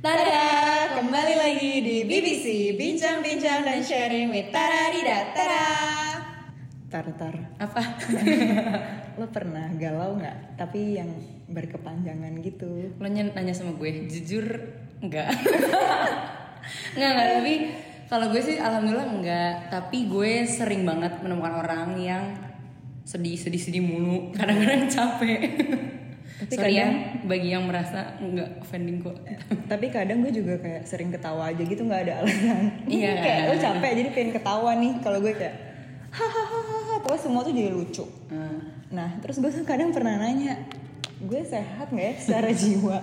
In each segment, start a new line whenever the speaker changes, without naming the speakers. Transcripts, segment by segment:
Tada, kembali lagi di BBC Bincang-bincang dan sharing with Tara Dida Tara
Tar tar.
Apa?
Lo pernah galau nggak? Tapi yang berkepanjangan gitu.
Lo ny- nanya sama gue, jujur enggak Enggak, enggak, tapi kalau gue sih alhamdulillah enggak Tapi gue sering banget menemukan orang yang sedih-sedih-sedih mulu Kadang-kadang capek
Tapi
Sorry ya,
kadang-
bagi yang merasa enggak offending kok
Tapi kadang gue juga kayak sering ketawa aja gitu nggak ada alasan.
Iya.
kayak lo capek jadi pengen ketawa nih. Kalau gue kayak hahaha, pokoknya semua tuh jadi lucu.
Hmm.
Nah, terus gue tuh kadang pernah nanya, gue sehat nggak ya secara jiwa?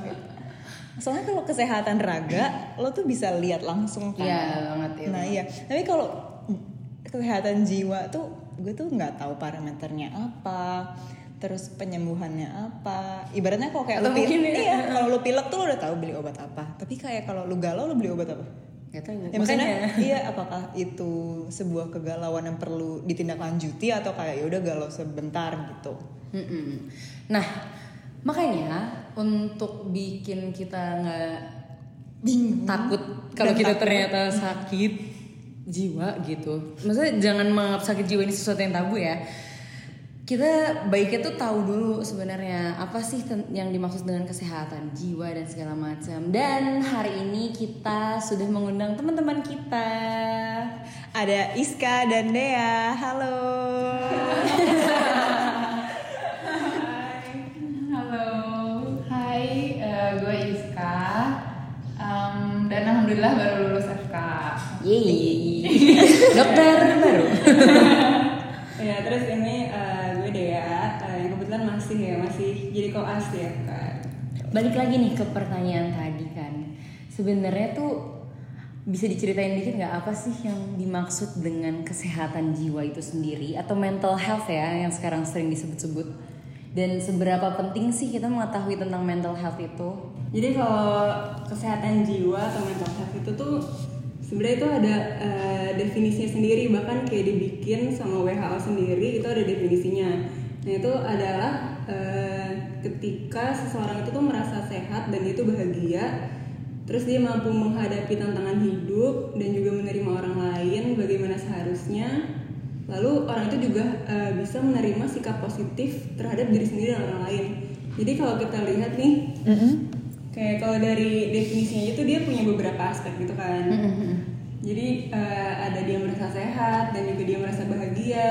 Soalnya kalau kesehatan raga, lo tuh bisa lihat langsung kan.
Iya banget ya
Nah iya, tapi kalau kesehatan jiwa tuh gue tuh nggak tahu parameternya apa, terus penyembuhannya apa. Ibaratnya kalau kayak
Atau
lu pilek,
ya-
iya, kalau lu pilek tuh lo udah tahu beli obat apa. Tapi kayak kalau lu galau lo beli obat apa?
Gak tau
Ya, maksudnya iya apakah itu sebuah kegalauan yang perlu ditindaklanjuti atau kayak ya udah galau sebentar gitu.
Mm-mm. Nah, makanya untuk bikin kita nggak
Bingung.
takut kalau kita
takut.
ternyata sakit jiwa gitu. Maksudnya jangan menganggap sakit jiwa ini sesuatu yang tabu ya. Kita baiknya tuh tahu dulu sebenarnya apa sih yang dimaksud dengan kesehatan jiwa dan segala macam. Dan hari ini kita sudah mengundang teman-teman kita.
Ada Iska dan Dea. Halo.
Halo, hai, eh, gue Iska, dan alhamdulillah baru lulus FK.
Yeay. Dokter baru.
Ya terus ini eh, masih ya masih jadi koas ya kan.
Balik lagi nih ke pertanyaan tadi kan. Sebenarnya tuh bisa diceritain dikit nggak apa sih yang dimaksud dengan kesehatan jiwa itu sendiri atau mental health ya yang sekarang sering disebut-sebut dan seberapa penting sih kita mengetahui tentang mental health itu?
Jadi kalau kesehatan jiwa atau mental health itu tuh sebenarnya itu ada eh, definisinya sendiri bahkan kayak dibikin sama WHO sendiri itu ada definisinya. Nah itu adalah eh, ketika seseorang itu tuh merasa sehat dan itu bahagia, terus dia mampu menghadapi tantangan hidup dan juga menerima orang lain bagaimana seharusnya. Lalu orang itu juga eh, bisa menerima sikap positif terhadap diri sendiri dan orang lain. Jadi kalau kita lihat nih Kayak kalau dari definisinya itu dia punya beberapa aspek gitu kan. Jadi eh, ada dia merasa sehat dan juga dia merasa bahagia,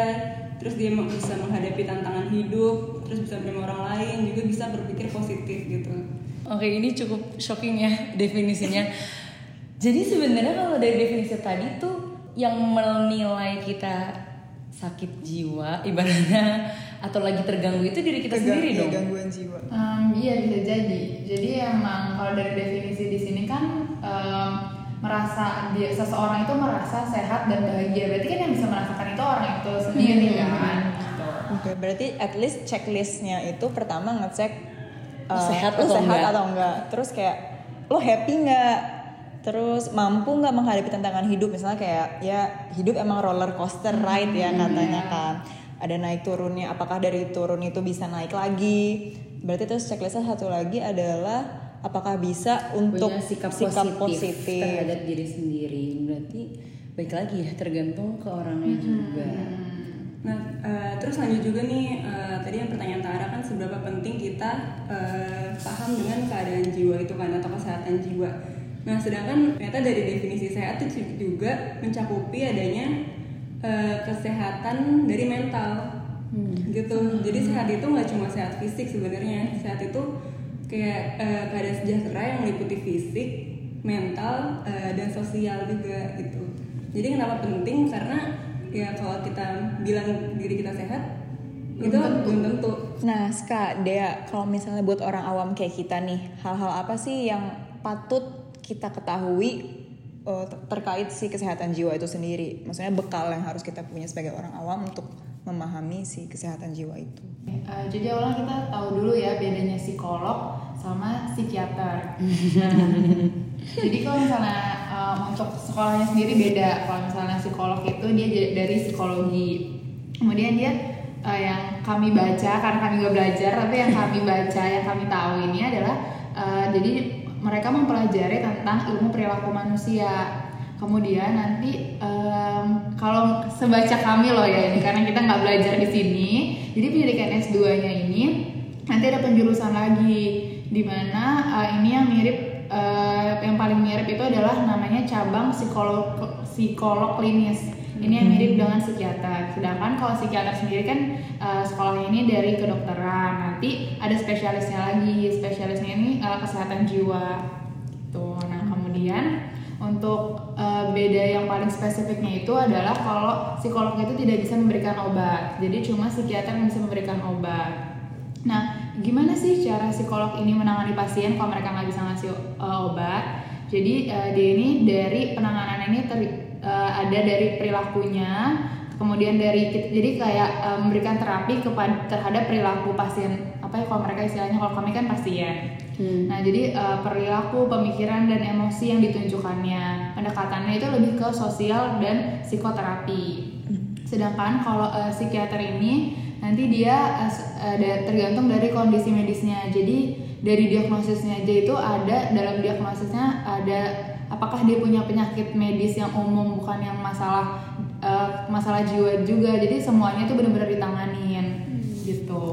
terus dia mau- bisa menghadapi tantangan hidup, terus bisa menerima orang lain, juga bisa berpikir positif gitu.
Oke, ini cukup shocking ya definisinya. Jadi sebenarnya kalau dari definisi tadi tuh yang menilai kita sakit jiwa ibaratnya atau lagi terganggu itu diri kita sendiri
Kegang-
dong.
Gangguan jiwa.
Em, iya bisa jadi. Jadi emang kalau dari definisi di sini kan em, merasa dia seseorang itu merasa sehat dan bahagia. Berarti kan yang bisa merasakan itu orang itu sendiri kan. Gitu.
Oke, berarti at least checklistnya itu pertama ngecek uh,
sehat atau
sehat
enggak?
atau enggak. Terus kayak lo happy nggak? Terus mampu nggak menghadapi tantangan hidup? Misalnya kayak ya hidup emang roller coaster ride ya katanya kan. Ada naik turunnya. Apakah dari turun itu bisa naik lagi? Berarti terus checklistnya satu lagi adalah apakah bisa untuk
punya sikap, positif, terhadap diri sendiri. Berarti baik lagi ya tergantung ke orangnya juga.
Nah, eh, terus lanjut juga nih, eh, tadi yang pertanyaan Tara kan seberapa penting kita eh, paham dengan keadaan jiwa itu kan atau kesehatan jiwa. Nah, sedangkan ternyata dari definisi sehat itu juga mencakupi adanya eh, kesehatan dari mental, gitu. Jadi sehat itu nggak cuma sehat fisik sebenarnya, sehat itu kayak eh, keadaan sejahtera yang meliputi fisik, mental, eh, dan sosial juga gitu. Jadi kenapa penting? Karena ya kalau kita bilang diri kita sehat itu belum tentu.
Nah, Ska, Dea, kalau misalnya buat orang awam kayak kita nih, hal-hal apa sih yang patut kita ketahui uh, ter- terkait si kesehatan jiwa itu sendiri? Maksudnya bekal yang harus kita punya sebagai orang awam untuk memahami si kesehatan jiwa itu.
Eh, jadi awalnya kita tahu dulu ya bedanya psikolog sama psikiater. jadi kalau misalnya em, untuk sekolahnya sendiri beda. Kalau misalnya psikolog itu dia dari psikologi. Kemudian dia eh, yang kami baca karena kami nggak belajar, tapi yang kami baca, yang kami tahu ini adalah eh, jadi mereka mempelajari tentang ilmu perilaku manusia. Kemudian nanti em, kalau sebaca kami loh ya ini karena kita nggak belajar di sini. Jadi pendidikan S2-nya ini nanti ada penjurusan lagi di mana eh, ini yang mirip eh, yang paling mirip itu adalah namanya cabang psikolog psikolog klinis. Ini yang mirip dengan psikiater. Sedangkan kalau psikiater sendiri kan eh, sekolahnya ini dari kedokteran. Nanti ada spesialisnya lagi. Spesialisnya ini eh, kesehatan jiwa. Tuh. Nah, kemudian untuk eh, beda yang paling spesifiknya itu adalah kalau psikolog itu tidak bisa memberikan obat. Jadi cuma psikiater yang bisa memberikan obat. Nah, gimana sih cara psikolog ini menangani pasien kalau mereka nggak bisa ngasih uh, obat? Jadi uh, dia ini dari penanganan ini ter- uh, ada dari perilakunya, kemudian dari jadi kayak uh, memberikan terapi kepada terhadap perilaku pasien. Apa kalau mereka istilahnya kalau kami kan pasien. Nah, jadi uh, perilaku, pemikiran dan emosi yang ditunjukkannya. Pendekatannya itu lebih ke sosial dan psikoterapi. Sedangkan kalau uh, psikiater ini nanti dia uh, tergantung dari kondisi medisnya. Jadi dari diagnosisnya aja itu ada dalam diagnosisnya ada apakah dia punya penyakit medis yang umum bukan yang masalah uh, masalah jiwa juga. Jadi semuanya itu benar-benar ditanganin gitu.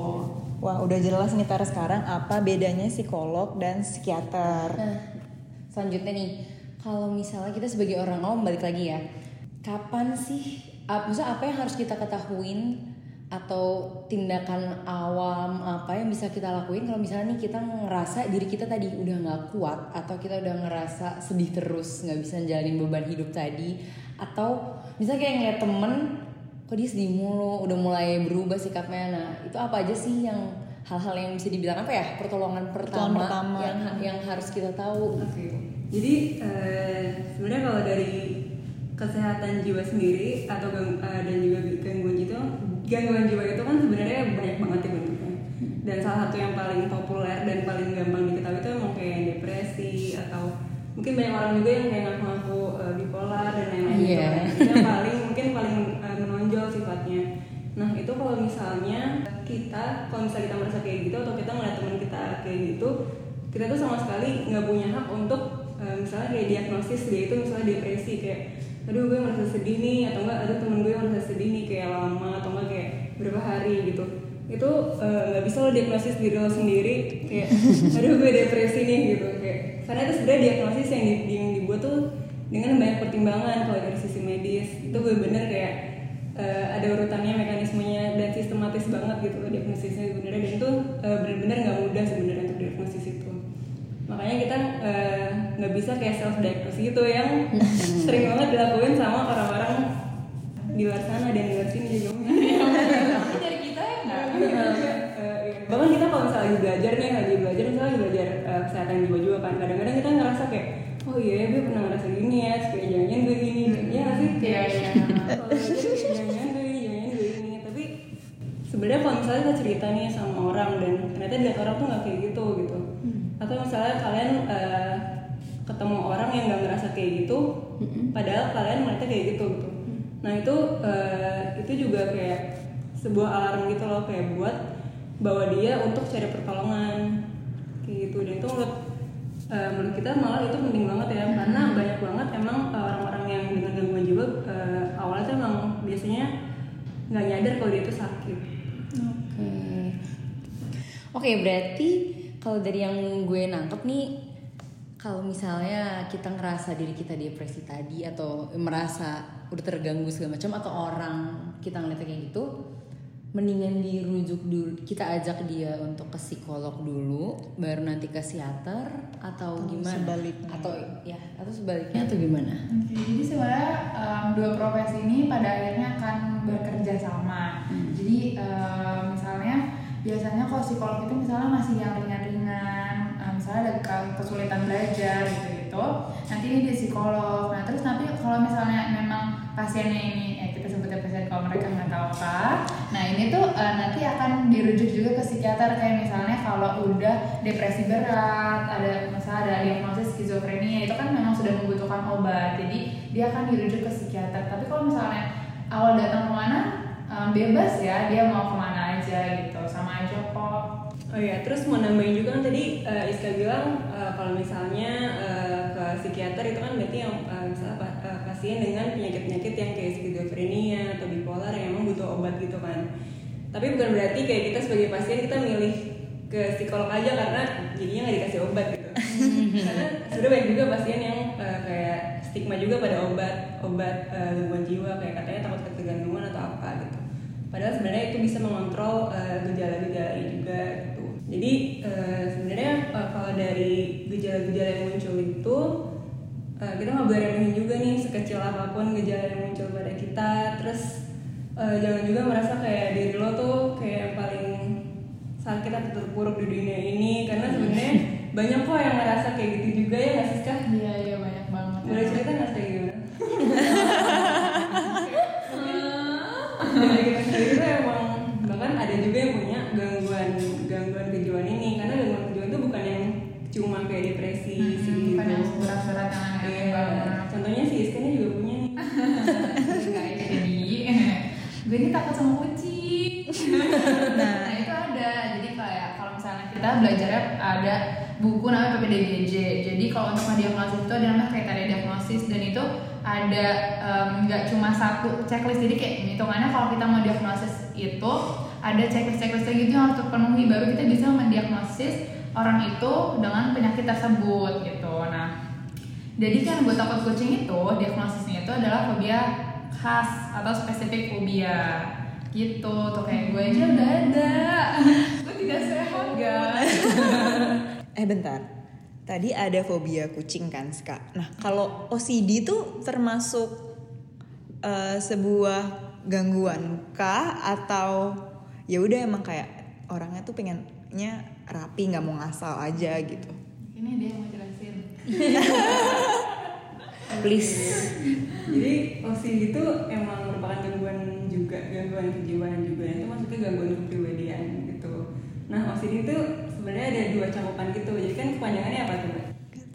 Wah, udah jelas nih Tara sekarang apa bedanya psikolog dan psikiater.
Nah, selanjutnya nih, kalau misalnya kita sebagai orang awam balik lagi ya, kapan sih, maksudnya apa yang harus kita ketahuin atau tindakan awam apa yang bisa kita lakuin kalau misalnya nih kita ngerasa diri kita tadi udah nggak kuat atau kita udah ngerasa sedih terus nggak bisa jalanin beban hidup tadi? Atau misalnya kayak ngeliat temen kok dia sedih mulu udah mulai berubah sikapnya nah itu apa aja sih yang hal-hal yang bisa dibilang apa ya pertolongan pertama,
pertama.
yang yang harus kita tahu
Oke. Jadi eh, sebenarnya kalau dari kesehatan jiwa sendiri atau gang- eh, dan juga gangguan itu gangguan jiwa itu kan sebenarnya banyak banget ya bentuknya. Dan salah satu yang paling populer dan paling gampang diketahui itu emang kayak depresi atau mungkin banyak orang juga yang kayak ngaku-ngaku eh, bipolar dan lain-lain gitu kan. Itu yang paling mungkin paling eh, menonjol sifatnya. Nah itu kalau misalnya kita kalau misalnya kita merasa kayak gitu atau kita ngeliat teman kita kayak gitu kita tuh sama sekali nggak punya hak untuk eh, misalnya kayak diagnosis dia itu misalnya depresi kayak aduh gue merasa sedih nih atau enggak aduh temen gue merasa sedih nih kayak lama atau enggak kayak berapa hari gitu. Itu eh, nggak bisa lo diagnosis diri lo sendiri kayak aduh gue depresi nih gitu kayak. Karena itu sebenarnya diagnosis yang, di, yang dibuat tuh dengan banyak pertimbangan kalau dari sisi medis itu bener-bener kayak eh, ada urutannya mekanismenya dan sistematis banget gitu loh diagnosisnya sebenarnya dan itu eh, bener-bener nggak mudah sebenarnya untuk diagnosis itu makanya kita eh, nggak bisa kayak self diagnosis gitu yang sering banget dilakuin sama orang-orang di luar sana dan di luar sini juga
Tapi dari kita ya nggak.
Eh, iya. bahkan kita kalau misalnya lagi belajar nih lagi belajar misalnya lagi belajar eh, kesehatan jiwa juga kan kadang-kadang kita ngerasa kayak oh iya gue pernah ngerasa gini ya kayak jangan gue gini. Ya nggak sih?
Iya, iya.
kalau belajar kayak jangan gue jangan gue ini tapi sebenarnya kalau misalnya kita cerita nih sama orang dan ternyata lihat orang tuh nggak kayak gitu gitu. Atau misalnya kalian eh, ketemu orang yang nggak ngerasa kayak gitu padahal kalian mereka kayak gitu gitu. Nah itu eh, itu juga kayak sebuah alarm gitu loh kayak buat bawa dia untuk cari pertolongan. Kayak gitu. Dan itu menurut eh, menurut kita malah itu penting banget ya karena banyak banget emang eh, orang-orang yang dengan gangguan jiwa eh, awalnya tuh emang biasanya nggak nyadar kalau dia itu sakit
Oke. Oke, berarti kalau dari yang gue nangkep nih kalau misalnya kita ngerasa diri kita depresi tadi atau merasa udah terganggu segala macam atau orang kita ngeliatnya kayak gitu mendingan dirujuk dulu kita ajak dia untuk ke psikolog dulu baru nanti ke psikiater atau gimana
sebaliknya.
atau ya atau sebaliknya atau gimana
Oke, jadi sebenarnya em, dua profesi ini pada akhirnya akan bekerja sama. Jadi em, misalnya biasanya kalau psikolog itu misalnya masih yang ringan-ringan, em, misalnya ada ke- kesulitan belajar gitu-gitu, nanti ini di psikolog. Nah terus nanti kalau misalnya memang pasiennya ini, eh kita sebutnya pasien kalau mereka nggak tahu apa, nah ini tuh eh, nanti akan dirujuk juga ke psikiater kayak misalnya kalau udah depresi berat, ada misalnya ada diagnosis skizofrenia itu kan memang sudah membutuhkan obat, jadi dia akan dirujuk ke psikiater. Tapi kalau misalnya awal datang ke mana em, bebas ya dia mau ke mana aja gitu, sama aja kok.
Oh iya, terus mau nambahin juga kan tadi eh, Iska bilang eh, kalau misalnya eh, ke psikiater itu kan berarti yang eh, misalnya pa- eh, pasien dengan penyakit-penyakit yang kayak skizofrenia atau bipolar yang emang butuh obat gitu kan. Tapi bukan berarti kayak kita sebagai pasien kita milih ke psikolog aja karena jadinya nggak dikasih obat gitu. karena sudah banyak juga pasien yang eh, kayak stigma juga pada obat obat eh, gangguan jiwa kayak katanya takut ketergantungan atau apa gitu. Padahal sebenarnya itu bisa mengontrol eh, gejala-gejala ini juga gitu. Jadi eh, sebenarnya eh, kalau dari gejala-gejala yang muncul itu eh, kita nggak boleh remehin juga nih sekecil apa pun gejala yang muncul pada kita. Terus eh, jangan juga merasa kayak diri lo tuh kayak paling sakit atau terpuruk di dunia ini karena sebenarnya banyak kok yang ngerasa kayak gitu juga ya nggak sih Kak?
Iya iya banyak banget.
Boleh cerita ada
buku namanya PPDBJ. Jadi kalau untuk mendiagnosis itu ada namanya kriteria diagnosis dan itu ada nggak cuma satu checklist. Jadi kayak hitungannya kalau kita mau diagnosis itu ada checklist-checklistnya gitu yang harus terpenuhi baru kita bisa mendiagnosis orang itu dengan penyakit tersebut gitu. Nah, jadi kan gue takut kucing itu diagnosisnya itu adalah fobia khas atau spesifik fobia gitu tuh kayak gue aja udah ada tidak sehat guys
Eh bentar. Tadi ada fobia kucing kan, Ska. Nah, kalau OCD itu termasuk eh, sebuah gangguan kah atau ya udah emang kayak orangnya tuh pengennya rapi nggak mau ngasal aja gitu.
ini dia yang mau jelasin
Please.
Jadi OCD itu emang merupakan gangguan juga gangguan kejiwaan juga itu maksudnya gangguan kepribadian gitu. Nah OCD itu sebenarnya ada dua cakupan gitu. Jadi kan kepanjangannya apa tuh? Mbak?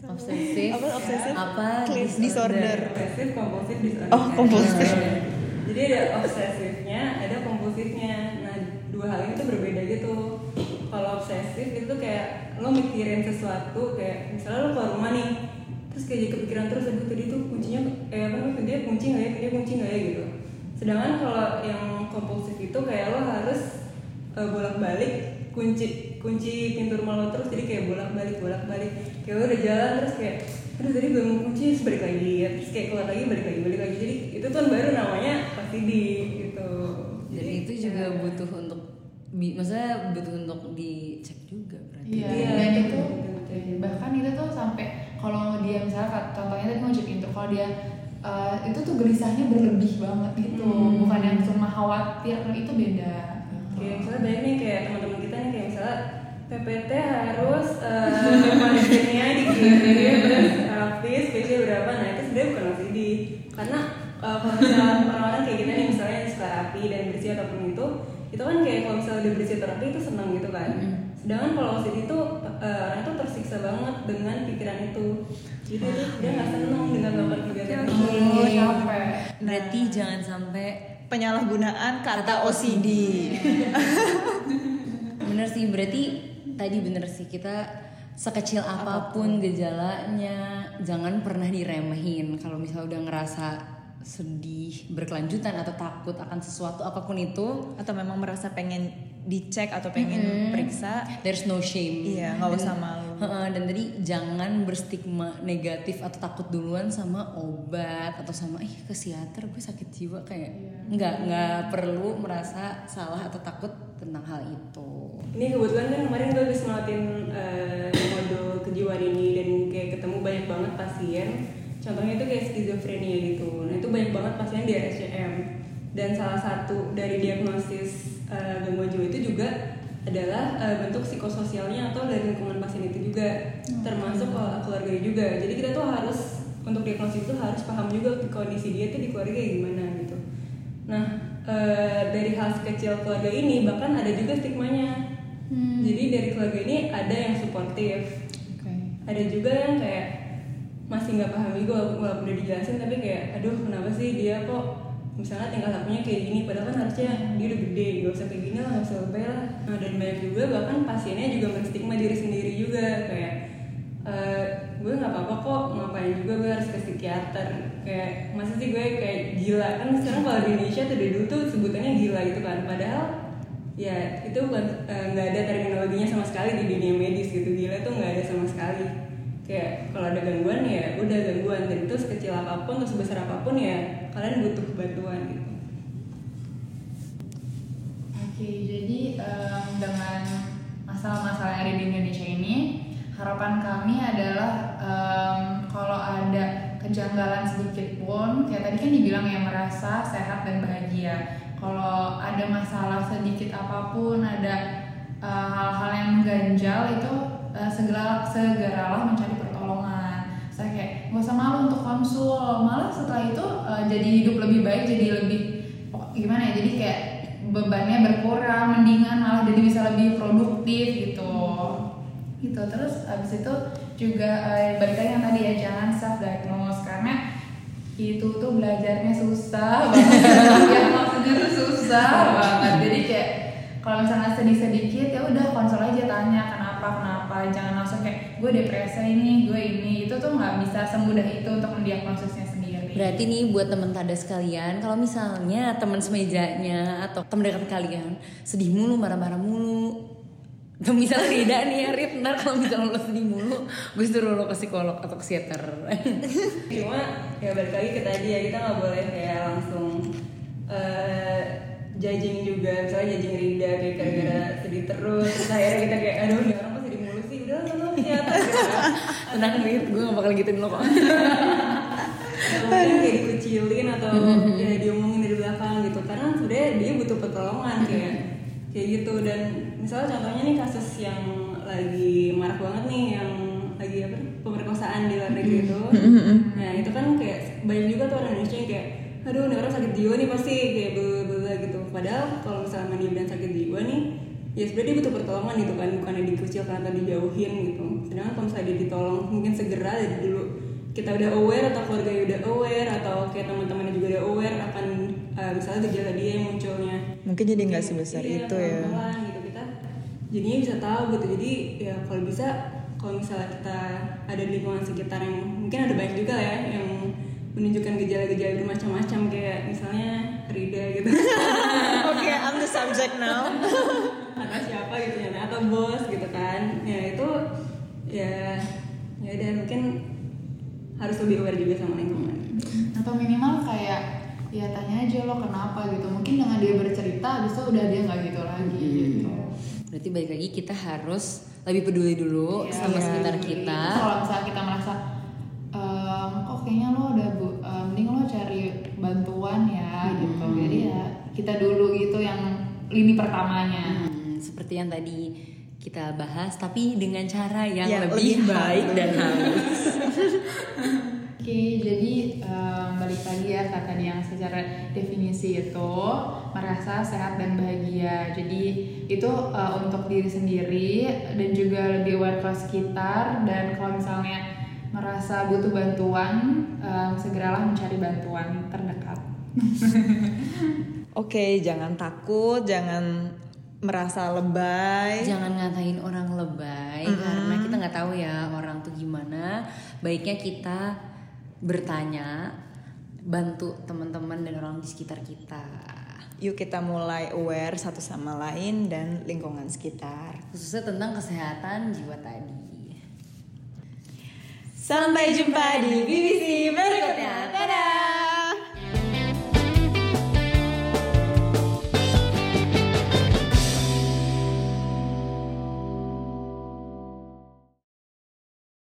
Obsesif.
Apa obsesif?
Apa
Clear disorder.
Obsesif, kompulsif, disorder.
Oh, kompulsif.
Jadi ada obsesifnya, ada kompulsifnya. Nah, dua hal ini tuh berbeda gitu. Kalau obsesif itu kayak lo mikirin sesuatu kayak misalnya lo keluar rumah nih, terus kayak jadi kepikiran terus aduh tadi tuh kuncinya eh apa namanya dia kunci nggak ya, dia kunci nggak ya gitu. Sedangkan kalau yang kompulsif itu kayak lo harus eh, bolak-balik kunci kunci pintu rumah lo terus jadi kayak bolak-balik bolak-balik. Kayak lo udah jalan terus kayak aduh tadi belum kunci terus balik lagi ya. Terus kayak keluar lagi balik lagi balik lagi. Jadi itu tuh baru namanya OCD gitu.
Jadi itu juga butuh untuk bi- maksudnya butuh untuk dicek juga berarti.
iya
Iya,
dan itu bahkan itu tuh sampai kalau dia misalnya contohnya tadi ngojek itu kalau dia eh, itu tuh gelisahnya berlebih banget gitu.
Hmm.
bukan yang cuma khawatir itu beda
Kayak misalnya banyak nih kayak teman-teman kita nih kayak misalnya PPT harus eh kondisionnya dikirim terus rapi spesial berapa. Nah itu sebenarnya bukan OCD karena eh, kalau misalnya orang-orang kayak kita nih misalnya suka rapi dan bersih ataupun itu itu kan kayak kalau misalnya udah bersih atau rapi itu seneng gitu kan. Sedangkan kalau OCD itu eh, orang itu tersiksa banget dengan pikiran itu. Jadi itu dia nggak seneng dengan melakukan kegiatan itu
oh capek
Berarti jangan sampai
Penyalahgunaan kata OCD.
bener sih berarti tadi bener sih kita sekecil apa pun gejalanya jangan pernah diremehin kalau misalnya udah ngerasa sedih berkelanjutan atau takut akan sesuatu apa pun itu
Atau memang merasa pengen dicek atau pengen periksa.
there's no shame
Iya, nggak usah malu.
Heeh, dan tadi jangan berstigma negatif atau takut duluan sama obat atau sama ih ke psikiater gue sakit jiwa kayak nggak nggak perlu merasa salah atau takut tentang hal itu
Ini kebetulan kan kemarin gue habis ngeliatin eh, modul kejiwaan ini dan kayak ketemu banyak banget pasien. Contohnya itu kayak skizofrenia gitu. Nah itu banyak banget pasien di RSCM. Dan salah satu dari diagnosis eh, gangguan jiwa itu juga adalah eh, bentuk psikososialnya atau dari lingkungan pasien itu juga, termasuk eh, keluarganya juga. Jadi kita tuh harus untuk diagnosis itu harus paham juga kondisi dia tuh di keluarga gimana gitu. Nah, eh, dari hal sekecil keluarga ini bahkan ada juga stigmanya. Jadi dari keluarga ini ada yang suportif, ada juga yang kayak masih nggak paham juga walaupun udah dijelasin tapi kayak aduh kenapa sih dia kok misalnya tingkah lakunya kayak gini padahal kan harusnya dia udah gede gak usah kayak gini lah gak usah lebay lah. Nah, dan banyak juga bahkan pasiennya juga menstigma diri sendiri juga kayak "Eh, gue nggak apa-apa kok ngapain juga gue harus ke psikiater? Kayak masa sih gue kayak gila? Kan sekarang kalau di Indonesia tuh dulu tuh sebutannya gila gitu kan padahal ya itu bukan eh, nggak ada terminologinya sama sekali di dunia medis gitu gila tuh nggak ada sama sekali. Kayak kalau ada gangguan ya udah gangguan dan itu sekecil apa pun atau sebesar apa pun ya kalian butuh bantuan gitu
Oke, jadi em, dengan masalah-masalah yang ada di Indonesia ini, harapan kami adalah em, kalau ada kejanggalan sedikit pun, kayak tadi kan dibilang yang merasa sehat dan bahagia. Kalau ada masalah sedikit apa pun, ada eh, hal-hal yang mengganjal itu eh, segera segeralah mencari. Saya kayak nggak usah malu untuk konsul, malah setelah itu eh, jadi hidup lebih baik, jadi lebih oh, gimana ya? Jadi kayak bebannya berkurang mendingan malah jadi bisa lebih produktif gitu. Gitu terus abis itu juga eh, balik lagi yang tadi ya jangan self diagnose karena itu tuh belajarnya susah banget. Ya maksudnya tuh susah banget. Jadi kayak kalau misalnya sedih sedikit ya udah konsul aja tanya kenapa kenapa jangan langsung kayak gue depresi ini gue ini. Itu tuh nggak bisa semudah itu untuk mendiagnosisnya sendiri.
Berarti nih buat teman tada sekalian, kalau misalnya teman semejanya atau teman dekat kalian sedih mulu, marah-marah mulu, atau misalnya tidak nih ya Rip, ntar kalau misalnya lo sedih mulu, gue suruh lo ke psikolog atau ke psikiater.
cuma ya balik lagi ke tadi ya kita nggak boleh kayak langsung eh, judging juga. Misalnya judging Rida kayak gara-gara sedih terus terus akhirnya kita kayak aduh ini orang kok sedih mulu sih gitu
Tenang Rip, gue gak bakal gituin lo kok.
kayak dikucilin atau ya diomongin dari belakang gitu. Karena sebenarnya dia butuh pertolongan kayak kayak gitu. Dan misalnya contohnya nih kasus yang lagi marak banget nih yang lagi apa pemerkosaan di luar negeri itu. Nah itu kan kayak banyak juga tuh orang Indonesia yang kayak aduh ini orang sakit jiwa nih pasti kayak bela gitu. Padahal kalau misalnya dia bilang sakit jiwa nih ya sebenarnya dia butuh pertolongan gitu kan bukannya dikucilkan atau dijauhin gitu. Sedangkan kalau misalnya dia ditolong mungkin segera dari dulu kita udah aware atau keluarga udah aware atau kayak teman-temannya juga udah aware akan uh, misalnya gejala dia yang munculnya.
Mungkin jadi nggak sebesar
Iya,
itu ya.
pelan-pelan gitu. Kita jadinya bisa tahu gitu. Jadi ya kalau bisa kalau misalnya kita ada di lingkungan sekitar yang mungkin ada banyak juga ya yang menunjukkan gejala-gejala bermacam-macam kayak misalnya Rida gitu.
Oke, I'm the subject now.
atau siapa gitu ya atau bos gitu kan. Ya itu ya ya udah mungkin harus lebih aware juga sama lingkungan.
Atau minimal kayak ya tanya aja lo kenapa gitu. Mungkin dengan dia bercerita itu udah dia nggak gitu lagi gitu.
Berarti balik lagi kita harus lebih peduli dulu
Iya,
sama
iya.
sekitar kita.
kalau misalnya kita merasa ehm, kok kayaknya lo udah bu, ehm, mending lo cari bantuan ya gitu. Jadi ya kita dulu gitu yang lini pertamanya.
Hmm, seperti yang tadi kita bahas, tapi dengan cara yang
Yang
lebih,
lebih
baik dan halus.
Oke, jadi em, balik lagi ya ke tadi yang secara definisi itu merasa sehat dan bahagia. Jadi itu eh, untuk diri sendiri dan juga lebih aware ke sekitar dan kalau misalnya merasa butuh bantuan, em, segeralah mencari bantuan terdekat.
Oke, jangan takut, jangan merasa lebay.
Jangan ngatain orang lebay karena kita nggak tahu ya orang tuh gimana. Baiknya kita bertanya, bantu teman-teman dan orang di sekitar kita.
Yuk kita mulai aware satu sama lain dan lingkungan sekitar.
Khususnya tentang kesehatan jiwa tadi.
Sampai jumpa di BBC berikutnya. Dadah!